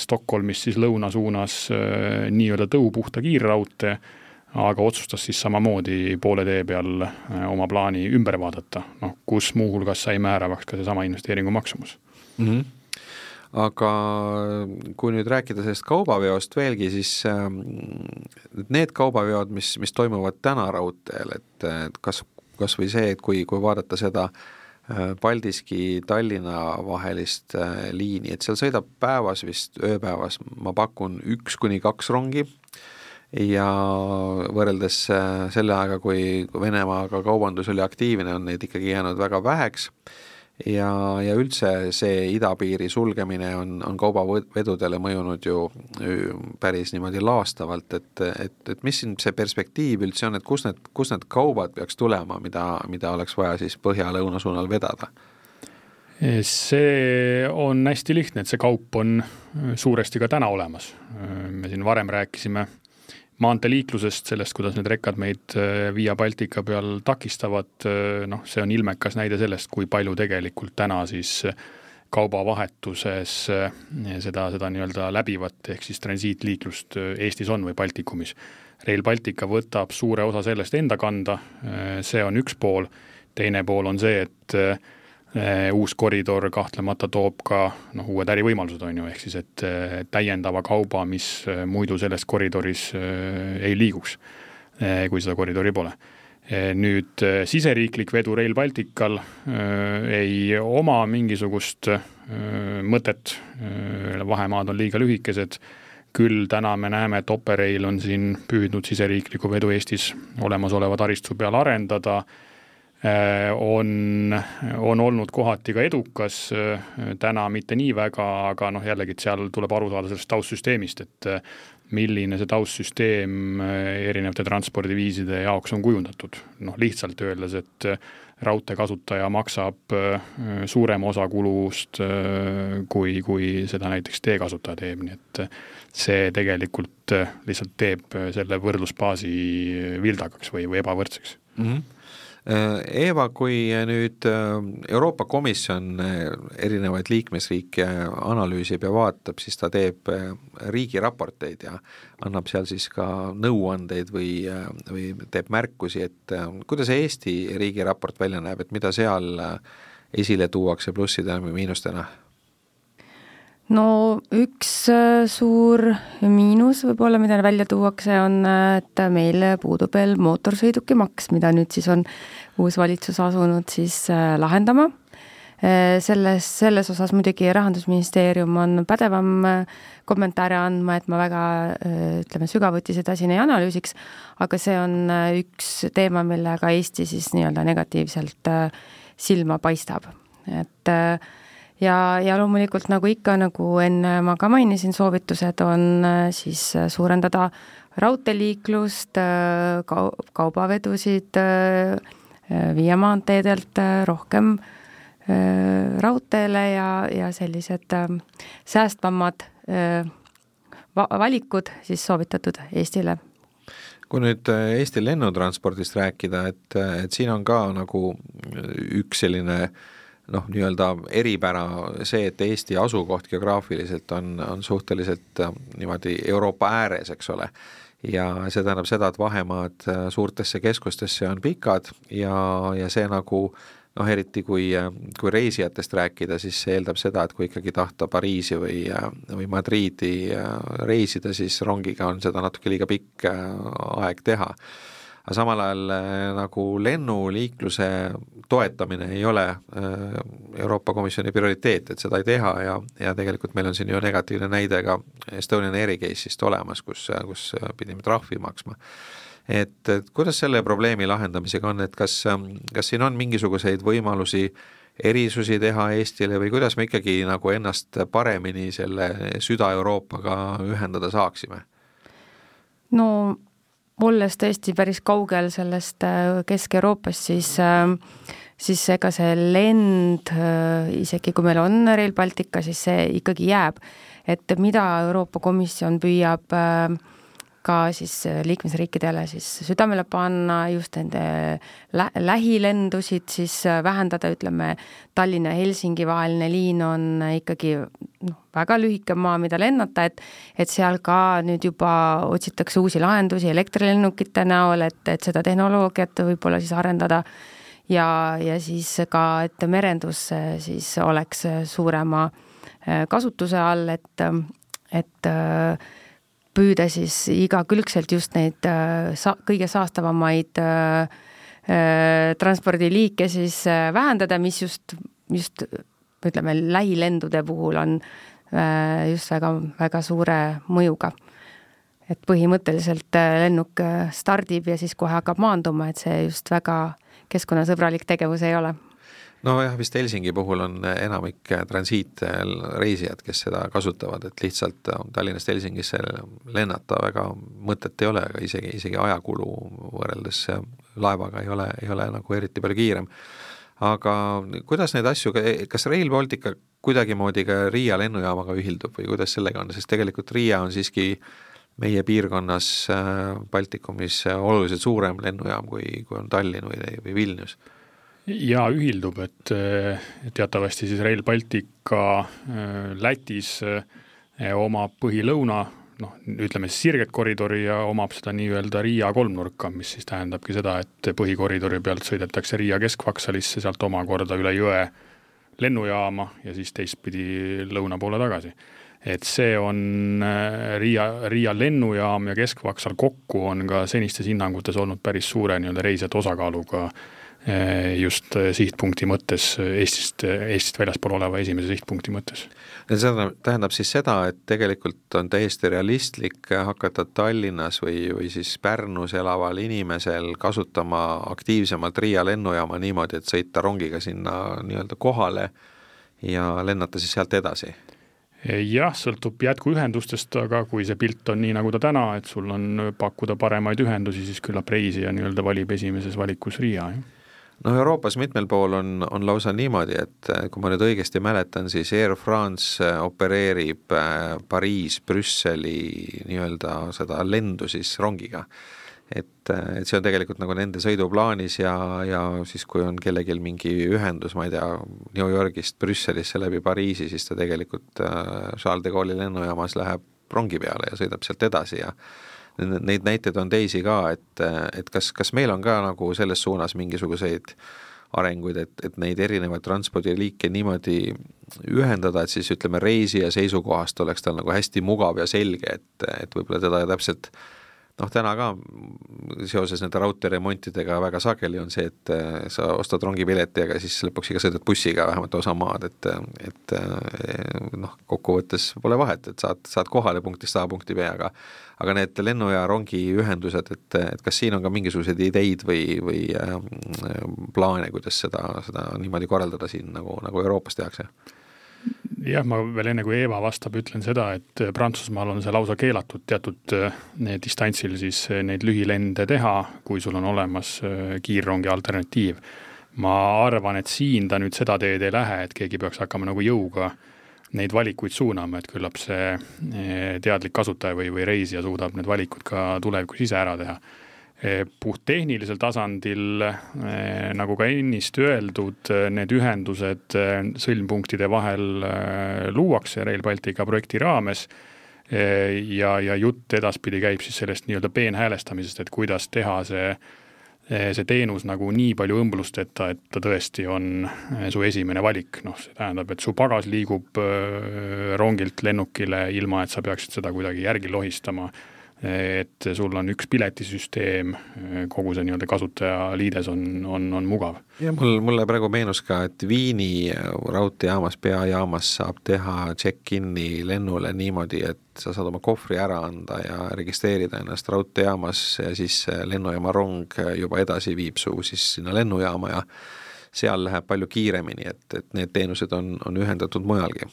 Stockholmist siis lõuna suunas äh, nii-öelda tõupuhta kiirraudtee, aga otsustas siis samamoodi poole tee peal äh, oma plaani ümber vaadata, noh, kus muuhulgas sai määravaks ka seesama investeeringu maksumus mm. -hmm aga kui nüüd rääkida sellest kaubaveost veelgi, siis ähm, need kaubaveod, mis, mis toimuvad täna raudteel, et, kas, kas või see, et kui, kui vaadata seda äh, Paldiski-Tallinna vahelist äh, liini, et seal sõidab päevas vist, ööpäevas ma pakun üks kuni kaks rongi. Ja võrreldes äh, selle ajaga, kui Venemaaga kaubandus oli aktiivne, on neid ikkagi jäänud väga väheks ja, ja üldse see idapiiri sulgemine on, on kaubavedudele mõjunud ju päris niimoodi laastavalt, et, et, et mis siin see perspektiiv üldse on, et kus need, kus need kaubad peaks tulema, mida, mida oleks vaja siis põhja-lõuna suunal vedada? see on hästi lihtne, et see kaup on suuresti ka täna olemas. me siin varem rääkisime maanteeliiklusest, sellest, kuidas need rekkad meid äh, Via Baltica peal takistavad, äh, noh, see on ilmekas näide sellest, kui palju tegelikult täna siis kaubavahetuses äh, seda, seda nii-öelda läbivat ehk siis transiitliiklust Eestis on või Baltikumis. Rail Baltica võtab suure osa sellest enda kanda, see on üks pool, teine pool on see, et uus koridor kahtlemata toob ka noh, uued ärivõimalused, on ju, ehk siis et eh, täiendava kauba, mis eh, muidu selles koridoris ei liiguks, kui seda koridori pole. nüüd siseriiklik vedu Rail Baltical ei oma mingisugust mõtet, vahemaad on liiga lühikesed, küll täna me näeme, et Operail on siin püüdnud siseriiklikku vedu Eestis olemasoleva taristu peal arendada Äh, on, on olnud kohati ka edukas, äh, täna mitte nii väga, aga noh, jällegi, et seal tuleb aru saada sellest taustsüsteemist, et äh, milline see taustsüsteem erinevate transpordiviiside jaoks on kujundatud. noh, lihtsalt öeldes, et raudtee kasutaja maksab suurema osa kulust, kui, kui seda näiteks teekasutaja teeb, nii et see tegelikult lihtsalt teeb selle võrdlusbaasi vildakaks või, või ebavõrdseks mm. -hmm Eeva, kui nüüd äh, Euroopa Komisjon äh, erinevaid liikmesriike analüüsib ja vaatab, siis ta teeb äh, riigiraporteid ja annab seal siis ka nõuandeid või, või teeb märkusi, et kuidas Eesti riigiraport välja näeb, et mida seal esile tuuakse plussidena või miinustena no üks äh, suur miinus võib-olla, mida välja tuuakse, on, äh, et meil puudub veel mootorsõidukimaks, mida nüüd siis on uus valitsus asunud siis äh, lahendama. selles, selles osas muidugi Rahandusministeerium on pädevam kommentaare andma, et ma väga ütleme, sügavuti seda siin ei analüüsiks, aga see on üks teema, millega Eesti siis nii-öelda negatiivselt silma paistab, et äh, ja, ja loomulikult nagu ikka, nagu enne ma ka mainisin, soovitused on äh, siis äh, suurendada raudteeliiklust, äh, kau-, kaubavedusid viia maanteedelt rohkem raudteele ja, ja sellised säästvamad va-, valikud siis soovitatud Eestile. Kui nüüd Eesti lennutranspordist rääkida, et, et siin on ka nagu üks selline äh, noh, nii-öelda eripära see, et Eesti asukoht geograafiliselt on, on suhteliselt äh, niimoodi Euroopa ääres, eks ole, ja see tähendab seda, et vahemaad äh, suurtesse keskustesse on pikad ja, ja see nagu noh, eriti kui, kui reisijatest rääkida, siis see eeldab seda, et kui ikkagi tahta Pariisi või, või Madriidi reisida, siis rongiga on seda natuke liiga pikk aeg teha aga samal ajal nagu lennuliikluse toetamine ei ole Euroopa Komisjoni prioriteet, et seda ei teha ja, ja tegelikult meil on siin ju negatiivne näide ka Estonian Airi case'ist olemas, kus, kus pidime trahvi maksma et, et kuidas selle probleemi lahendamisega on, et kas, kas siin on mingisuguseid võimalusi erisusi teha Eestile või kuidas me ikkagi nagu ennast paremini selle Süda-Euroopaga ühendada saaksime? no olles tõesti päris kaugel sellest äh, Kesk-Euroopast, siis äh, siis ega see lend, äh, isegi kui meil on Rail Baltica, siis see ikkagi jääb. et mida Euroopa Komisjon püüab äh, ka siis äh, liikmesriikidele siis südamele panna just nende lä lähilendusid siis äh, vähendada, ütleme, Tallinna-Helsingi vaheline liin on ikkagi noh, väga lühike maa, mida lennata, et et seal ka nüüd juba otsitakse uusi lahendusi elektrilennukite näol, et, et seda tehnoloogiat võib-olla siis arendada ja, ja siis ka, et merendus siis oleks suurema äh, kasutuse all, et, et äh, püüda siis igakülgselt just neid äh, sa-, kõige saastavamaid äh, äh, transpordiliike siis äh, vähendada, mis just, just ütleme, lähilendude puhul on just väga, väga suure mõjuga. et põhimõtteliselt lennuk stardib ja siis kohe hakkab maanduma, et see just väga keskkonnasõbralik tegevus ei ole nojah, vist Helsingi puhul on enamik transiitreisijad, kes seda kasutavad, et lihtsalt Tallinnast Helsingisse lennata väga mõtet ei ole, aga isegi, isegi ajakulu võrreldes laevaga ei ole, ei ole nagu eriti palju kiirem. aga kuidas neid asju, kas Rail Baltica kuidagimoodi ka Riia lennujaamaga ühildub või kuidas sellega on, sest tegelikult Riia on siiski meie piirkonnas Baltikumis oluliselt suurem lennujaam, kui, kui on Tallinn või, või Vilnius jaa, ühildub, et teatavasti siis Rail Baltica äh, Lätis äh, omab põhilõuna, noh, ütleme siis sirget koridori ja omab seda nii-öelda Riia kolmnurka, mis siis tähendabki seda, et põhikoridori pealt sõidetakse Riia keskvaksalisse, sealt omakorda üle jõe lennujaama ja siis teistpidi lõuna poole tagasi. et see on Riia, Riia lennujaam ja keskvaksal kokku on ka senistes hinnangutes olnud päris suure nii-öelda reisijate osakaaluga äh, Eh, just eh, sihtpunkti mõttes eh, Eestist, Eestist väljaspool oleva esimese sihtpunkti mõttes. see tähendab siis seda, et tegelikult on täiesti realistlik hakata Tallinnas või, või siis Pärnus elaval inimesel kasutama aktiivsemalt Riia lennujaama niimoodi, et sõita rongiga sinna nii-öelda kohale ja lennata siis sealt edasi? jah, sõltub jätkuühendustest, aga kui see pilt on nii, nagu ta täna, et sul on pakkuda paremaid ühendusi, siis küllap reisija nii-öelda valib esimeses valikus Riia, jah noh, Euroopas mitmel pool on, on lausa niimoodi, et äh, kui ma nüüd õigesti mäletan, siis Air France äh, opereerib äh, Pariis, Brüsseli nii-öelda seda lendu siis rongiga. et, et see on tegelikult nagu nende sõiduplaanis ja, ja siis, kui on kellelgi mingi ühendus, ma ei tea, New Yorgist Brüsselisse läbi Pariisi, siis ta tegelikult Charles de Gaulle'i lennujaamas läheb rongi peale ja sõidab sealt edasi ja neid näiteid on teisi ka, et, et kas, kas meil on ka nagu selles suunas mingisuguseid arenguid, et, et neid erinevaid transpordiliike niimoodi ühendada, et siis ütleme, reisija seisukohast oleks tal nagu hästi mugav ja selge, et, et võib-olla teda täpselt noh, täna ka seoses nende raudteeremontidega väga sageli on see, et äh, sa ostad rongipileti, aga siis lõpuks ikka sõidad bussiga vähemalt osa maad, et et äh, noh, kokkuvõttes pole vahet, et saad, saad kohale punktist A punkti B, aga aga need lennu- ja rongiühendused, et, et kas siin on ka mingisuguseid ideid või, või äh, plaane, kuidas seda, seda niimoodi korraldada siin, nagu, nagu Euroopas tehakse? Jah, ma veel enne, kui Eeva vastab, ütlen seda, et Prantsusmaal on see lausa keelatud teatud äh, distantsil siis äh, neid lühilende teha, kui sul on olemas äh, kiirrongi alternatiiv. ma arvan, et siin ta nüüd seda teed ei lähe, et keegi peaks hakkama nagu jõuga neid valikuid suunama, et küllap see teadlik kasutaja või, või reisija suudab need valikud ka tulevikus ise ära teha Eh, puhttehnilisel tasandil, eh, nagu ka ennist öeldud, eh, need ühendused sõlmpunktide vahel luuakse Rail Baltica projekti raames ja, ja jutt edaspidi käib siis sellest nii-öelda peenhäälestamisest, et kuidas teha see see teenus nagu nii palju õmblusteta, et ta tõesti on su esimene valik, noh, see tähendab, et su pagas liigub rongilt lennukile, ilma et sa peaksid seda kuidagi järgi lohistama et sul on üks piletisüsteem, kogu see nii-öelda kasutajaliides on, on, on mugav. ja mul, mulle praegu meenus ka, et Viini raudteejaamas, peajaamas saab teha check-in'i lennule niimoodi, et sa saad oma kohvri ära anda ja registreerida ennast raudteejaamas ja siis lennujaama rong juba edasi viib su siis sinna lennujaama ja seal läheb palju kiiremini, et, et need teenused on, on ühendatud mujalgi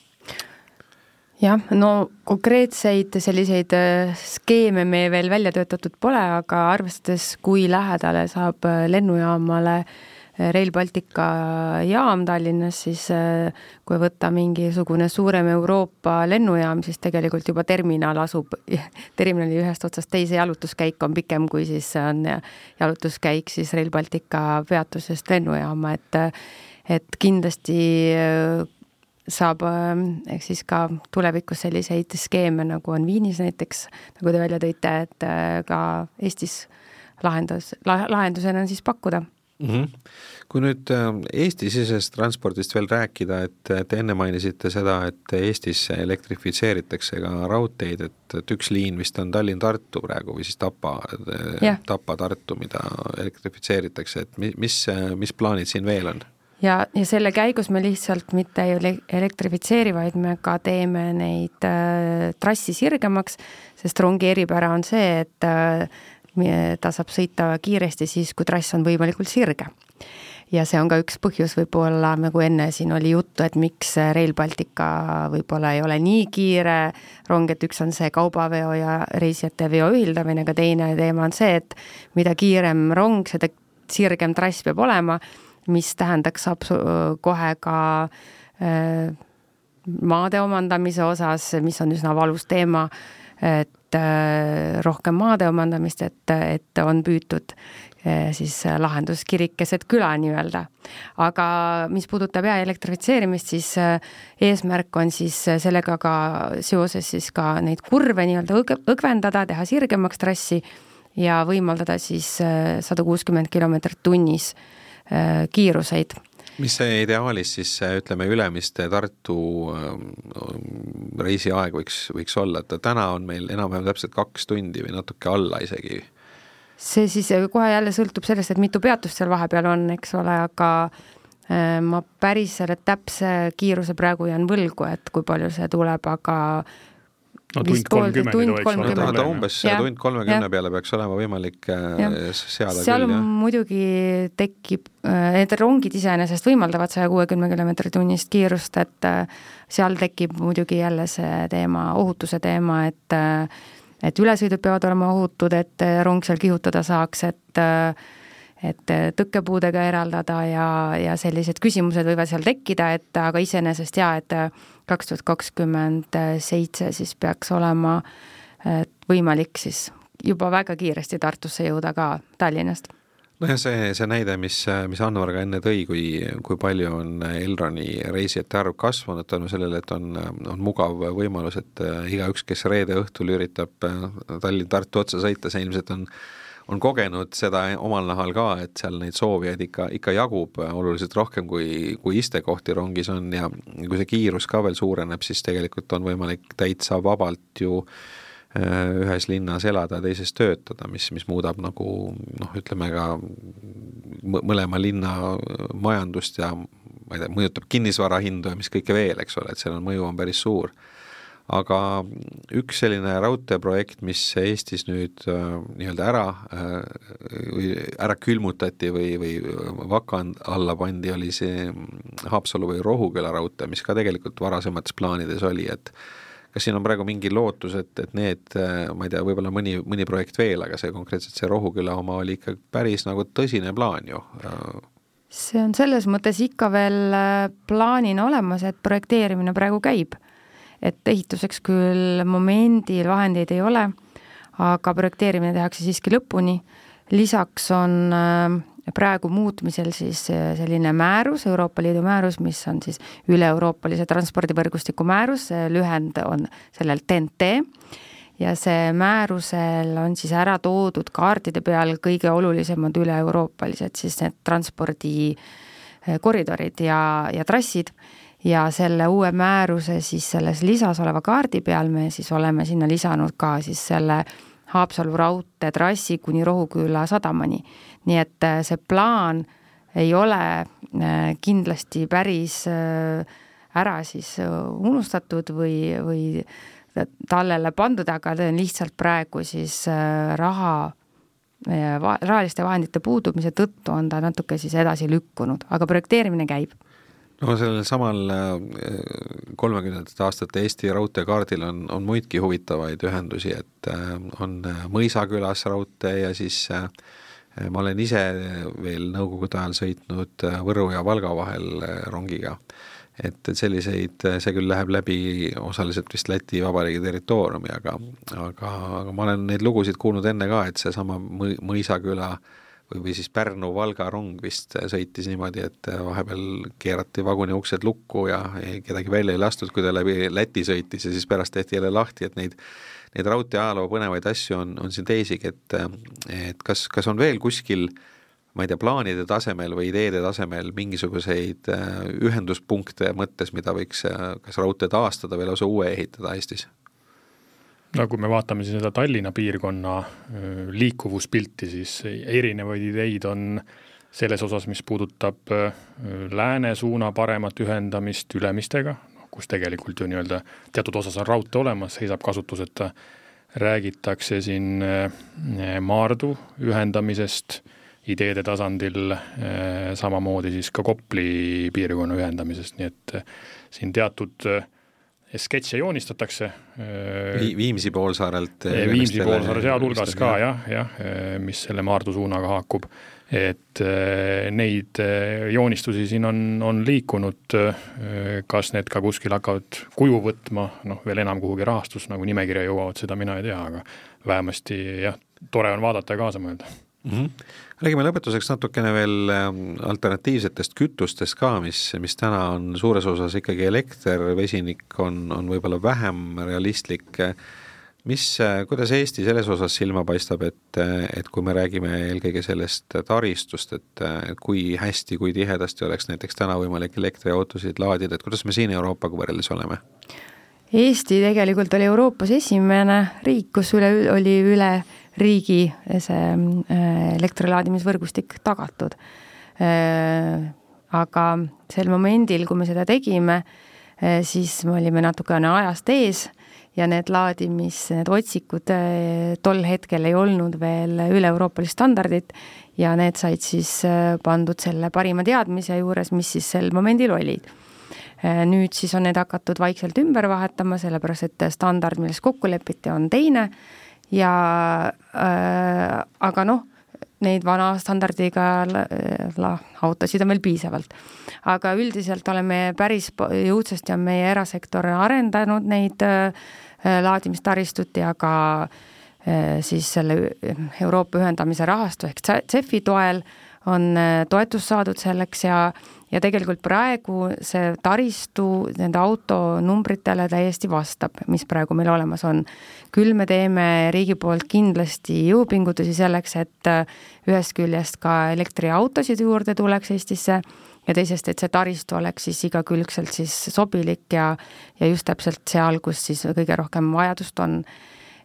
jah, no konkreetseid selliseid äh, skeeme me veel välja töötatud pole, aga arvestades, kui lähedale saab äh, lennujaamale äh, Rail Baltica jaam Tallinnas, siis kui võtta mingisugune suurem Euroopa lennujaam, siis tegelikult juba terminal asub, terminali ühest otsast teise jalutuskäik on pikem, kui siis on jalutuskäik siis Rail Baltica peatusest lennujaama, et et kindlasti saab ähm, ehk siis ka tulevikus selliseid skeeme, nagu on Viinis näiteks, nagu te välja tõite, et äh, ka Eestis lahendus, lahendusena siis pakkuda mm. -hmm. kui nüüd ähm, Eesti-sisesest transpordist veel rääkida, et te enne mainisite seda, et Eestis elektrifitseeritakse ka raudteid, et, et üks liin vist on Tallinn-Tartu praegu või siis Tapa yeah., Tapa-Tartu, mida elektrifitseeritakse, et mis, mis plaanid siin veel on? Ja, ja selle käigus me lihtsalt mitte ei elektrifitseeri, vaid me ka teeme neid äh, trassi sirgemaks, sest rongi eripära on see, et äh, ta saab sõita kiiresti siis, kui trass on võimalikult sirge. ja see on ka üks põhjus võib-olla, nagu enne siin oli juttu, et miks Rail Baltica võib-olla ei ole nii kiire rong, et üks on see kaubaveo ja reisijate veo ühildamine, aga teine teema on see, et mida kiirem rong, seda sirgem trass peab olema mis tähendaks kohe ka äh, maade omandamise osas, mis on üsna valus teema, et äh, rohkem maade omandamist, et, et on püütud äh, siis lahendus kirik keset küla nii-öelda. aga mis puudutab jää elektrifitseerimist, siis eesmärk on siis sellega ka seoses siis ka neid kurve nii-öelda õg-, õgvendada, teha sirgemaks trassi ja võimaldada siis sada kuuskümmend kilomeetrit tunnis kiiruseid mis see ideaalis siis ütleme, Ülemiste Tartu ähm, reisiaeg võiks, võiks olla, et täna on meil enam-vähem täpselt kaks tundi või natuke alla isegi? see siis kohe jälle sõltub sellest, et mitu peatust seal vahepeal on, eks ole, aga äh, ma päris selle täpse kiiruse praegu jään võlgu, et kui palju see tuleb, aga no tund kolmkümmend ei tohiks olla probleem. ta umbes ja, tund kolmekümne peale peaks olema võimalik äh, seada seal küll, jah. muidugi tekib, äh, need rongid iseenesest võimaldavad saja kuuekümne kilomeetri tunnist kiirust, et äh, seal tekib muidugi jälle see teema, ohutuse teema, et et ülesõidud peavad olema ohutud, et rong seal kihutada saaks, et et tõkkepuudega eraldada ja, ja sellised küsimused võivad seal tekkida, et aga iseenesest jaa, et kaks tuhat kakskümmend seitse siis peaks olema võimalik siis juba väga kiiresti Tartusse jõuda ka Tallinnast. Nojah, see, see näide, mis, mis Anvar ka enne tõi, kui, kui palju on Elroni reisijate arv kasvanud tänu sellele, et on, on mugav võimalus, et igaüks, kes reede õhtul üritab Tallinn-Tartu otsa sõita, see ilmselt on on kogenud seda omal nahal ka, et seal neid soovijaid ikka, ikka jagub oluliselt rohkem, kui, kui istekohti rongis on ja kui see kiirus ka veel suureneb, siis tegelikult on võimalik täitsa vabalt ju äh, ühes linnas elada, teises töötada, mis, mis muudab nagu noh, ütleme ka mõlema linna majandust ja ma ei tea, mõjutab kinnisvara hindu ja mis kõike veel, eks ole, et seal on mõju on päris suur aga üks selline raudteeprojekt, mis Eestis nüüd äh, nii-öelda ära äh,, ära külmutati või, või vaka alla pandi, oli see Haapsalu või Rohuküla raudtee, mis ka tegelikult varasemates plaanides oli, et kas siin on praegu mingi lootus, et, et need, äh, ma ei tea, võib-olla mõni, mõni projekt veel, aga see konkreetselt see Rohuküla oma oli ikka päris nagu tõsine plaan ju see on selles mõttes ikka veel äh, plaanina olemas, et projekteerimine praegu käib et ehituseks küll momendil vahendeid ei ole, aga projekteerimine tehakse siiski lõpuni. lisaks on äh, praegu muutmisel siis äh, selline määrus, Euroopa Liidu määrus, mis on siis üle-euroopalise transpordivõrgustiku määrus, lühend on sellel TNT ja see määrusel on siis ära toodud kaartide peal kõige olulisemad üle-euroopalised siis need transpordikoridorid ja, ja trassid ja selle uue määruse siis selles lisas oleva kaardi peal me siis oleme sinna lisanud ka siis selle Haapsalu raudteetrassi kuni Rohuküla sadamani. nii et äh, see plaan ei ole äh, kindlasti päris äh, ära siis unustatud või, või tallele pandud, aga ta on lihtsalt praegu siis raha rahaliste vahendite puudumise tõttu on ta natuke siis edasi lükkunud, aga projekteerimine käib no sellel samal kolmekümnendate aastate Eesti raudteekaardil on, on muidki huvitavaid ühendusi, et äh, on äh, Mõisakülas raudtee ja siis äh, ma olen ise veel nõukogude ajal sõitnud Võru ja Valga vahel rongiga. et, selliseid, see küll läheb läbi osaliselt vist Läti Vabariigi territooriumi, aga aga, aga ma olen neid lugusid kuulnud enne ka, et seesama Mõi-, Mõisaküla äh, või, või siis Pärnu-Valga rong vist sõitis niimoodi, et vahepeal keerati vaguni uksed lukku ja kedagi välja ei lastud, kui ta läbi Läti sõitis ja siis pärast tehti jälle lahti, et neid neid raudteeajaloo põnevaid asju on, on siin teisigi, et et kas, kas on veel kuskil ma ei tea, plaanide tasemel või ideede tasemel mingisuguseid ühenduspunkte mõttes, mida võiks kas raudtee taastada või lausa uue ehitada Eestis? No kui me vaatame siis seda Tallinna piirkonna liikuvuspilti, siis erinevaid ideid on selles osas, mis puudutab lääne suuna paremat ühendamist Ülemistega, kus tegelikult ju nii-öelda teatud osas on raudtee olemas, seisab kasutuseta, räägitakse siin Maardu ühendamisest ideede tasandil, samamoodi siis ka Kopli piirkonna ühendamisest, nii et siin teatud äh, sketše joonistatakse Vi. Viimsi poolsaarelt. Viimsi poolsaare sealhulgas ka jah, jah, mis selle Maardu suunaga haakub. et neid joonistusi siin on, on liikunud, kas need ka kuskil hakkavad kuju võtma, noh, veel enam kuhugi rahastus nagu nimekirja jõuavad, seda mina ei tea, aga vähemasti jah, tore on vaadata ja kaasa mõelda mm. -hmm. räägime lõpetuseks natukene veel ähm, alternatiivsetest kütustest ka, mis, mis täna on suures osas ikkagi elekter, vesinik on, on võib-olla vähem realistlik. mis, äh, kuidas Eesti selles osas silma paistab, et, et kui me räägime eelkõige sellest taristust, et, et kui hästi, kui tihedasti oleks näiteks täna võimalik elektriautosid laadida, et kuidas me siin Euroopaga võrreldes oleme? Eesti tegelikult oli Euroopas esimene riik, kus üle, oli üle riigi see äh, elektrilaadimisvõrgustik tagatud. Äh, aga sel momendil, kui me seda tegime, siis me olime natukene ajast ees ja need laadimis, need otsikud tol hetkel ei olnud veel üle-euroopalist standardit ja need said siis pandud selle parima teadmise juures, mis siis sel momendil olid nüüd siis on need hakatud vaikselt ümber vahetama, sellepärast et standard, milles kokku lepiti, on teine ja äh, aga noh, neid vana standardiga la, autosid on veel piisavalt. aga üldiselt oleme päris jõudsasti on meie erasektor arendanud neid äh, laadimistaristut ja ka äh, siis selle Euroopa ühendamise rahastu ehk CEF-i toel on äh, toetust saadud selleks ja ja tegelikult praegu see taristu nende autonumbritele täiesti vastab, mis praegu meil olemas on. küll me teeme riigi poolt kindlasti jõupingutusi selleks, et äh, ühest küljest ka elektriautosid juurde tuleks Eestisse ja teisest, et see taristu oleks siis igakülgselt siis sobilik ja, ja just täpselt seal, kus siis kõige rohkem vajadust on.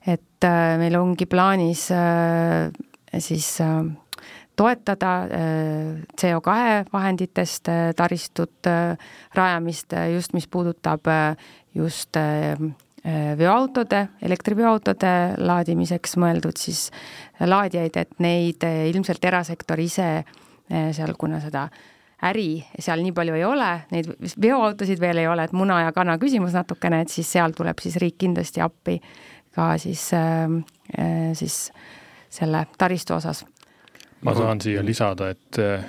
et äh, meil ongi plaanis äh, siis toetada äh, CO2 vahenditest äh, taristut äh, rajamist just, mis puudutab just veoautode, elektriveoautode laadimiseks mõeldud siis laadijaid, et neid ilmselt erasektor ise seal, kuna seda äri seal nii palju ei ole, neid veoautosid veel ei ole, et muna ja kana küsimus natukene, et siis seal tuleb siis riik kindlasti appi ka siis, siis selle taristu osas ma saan siia lisada, et äh,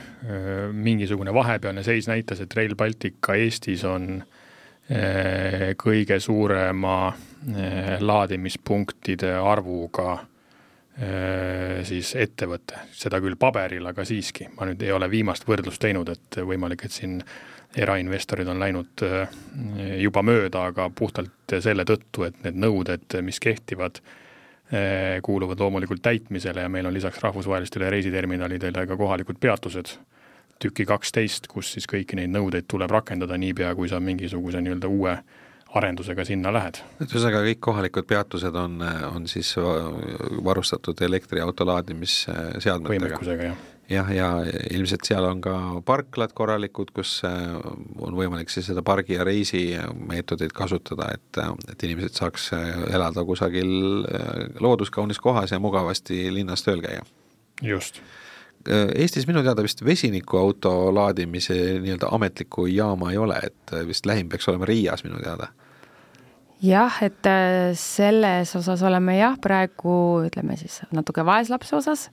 mingisugune vahepealne seis näitas, et Rail Baltic Eestis on äh, kõige suurema äh, laadimispunktide arvuga siis ettevõte, seda küll paberil, aga siiski, ma nüüd ei ole viimast võrdlust teinud, et võimalik, et siin erainvestorid on läinud juba mööda, aga puhtalt selle tõttu, et need nõuded, mis kehtivad, kuuluvad loomulikult täitmisele ja meil on lisaks rahvusvahelistele reisiterminalidele ka kohalikud peatused, tüki kaksteist, kus siis kõiki neid nõudeid tuleb rakendada niipea, kui sa mingisuguse nii-öelda uue arendusega sinna lähed. et ühesõnaga, kõik kohalikud peatused on, on siis varustatud elektriauto laadimisseadmetega? võimekusega, jah. Jah, ja ilmselt seal on ka parklad korralikud, kus äh, on võimalik siis seda pargi ja reisi meetodeid kasutada, et, et inimesed saaks äh, elada kusagil äh, looduskaunis kohas ja mugavasti linnas tööl käia. just. Eestis minu teada vist vesinikuauto laadimise nii-öelda ametlikku jaama ei ole, et vist lähim peaks olema Riias minu teada. Jah, et äh, selles osas oleme jah, praegu ütleme siis natuke vaeslapse osas,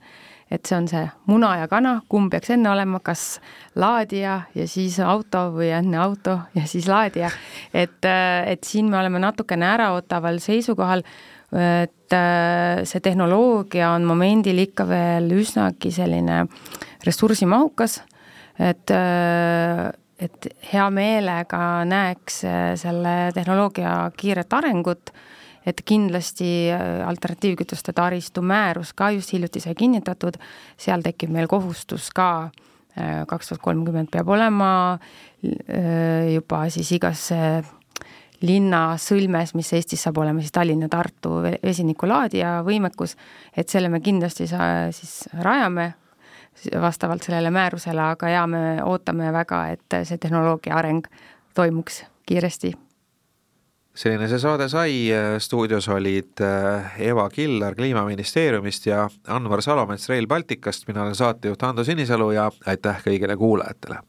et see on see muna ja kana, kumb peaks enne olema, kas laadija ja siis auto või enne auto ja siis laadija. et, äh, et siin me oleme natukene äraootaval seisukohal, et äh, see tehnoloogia on momendil ikka veel üsnagi selline ressursimahukas, et et hea meelega näeks äh, selle tehnoloogia kiiret arengut, et kindlasti äh, alternatiivkütuste taristu määrus ka just hiljuti sai kinnitatud, seal tekib meil kohustus ka äh, kaks tuhat kolmkümmend peab olema juba siis igas linna sõlmes, mis Eestis saab olema siis Tallinna, Tartu vesinikulaadija võimekus, et selle me kindlasti sa-, siis rajame vastavalt sellele määrusele, aga jaa, me ootame väga, et see tehnoloogia areng toimuks kiiresti. Selline see saade sai, stuudios olid äh, Eva Killar Kliimaministeeriumist ja Anvar Salomets Rail Balticust, mina olen saatejuht Ando Sinisalu ja aitäh kõigile kuulajatele!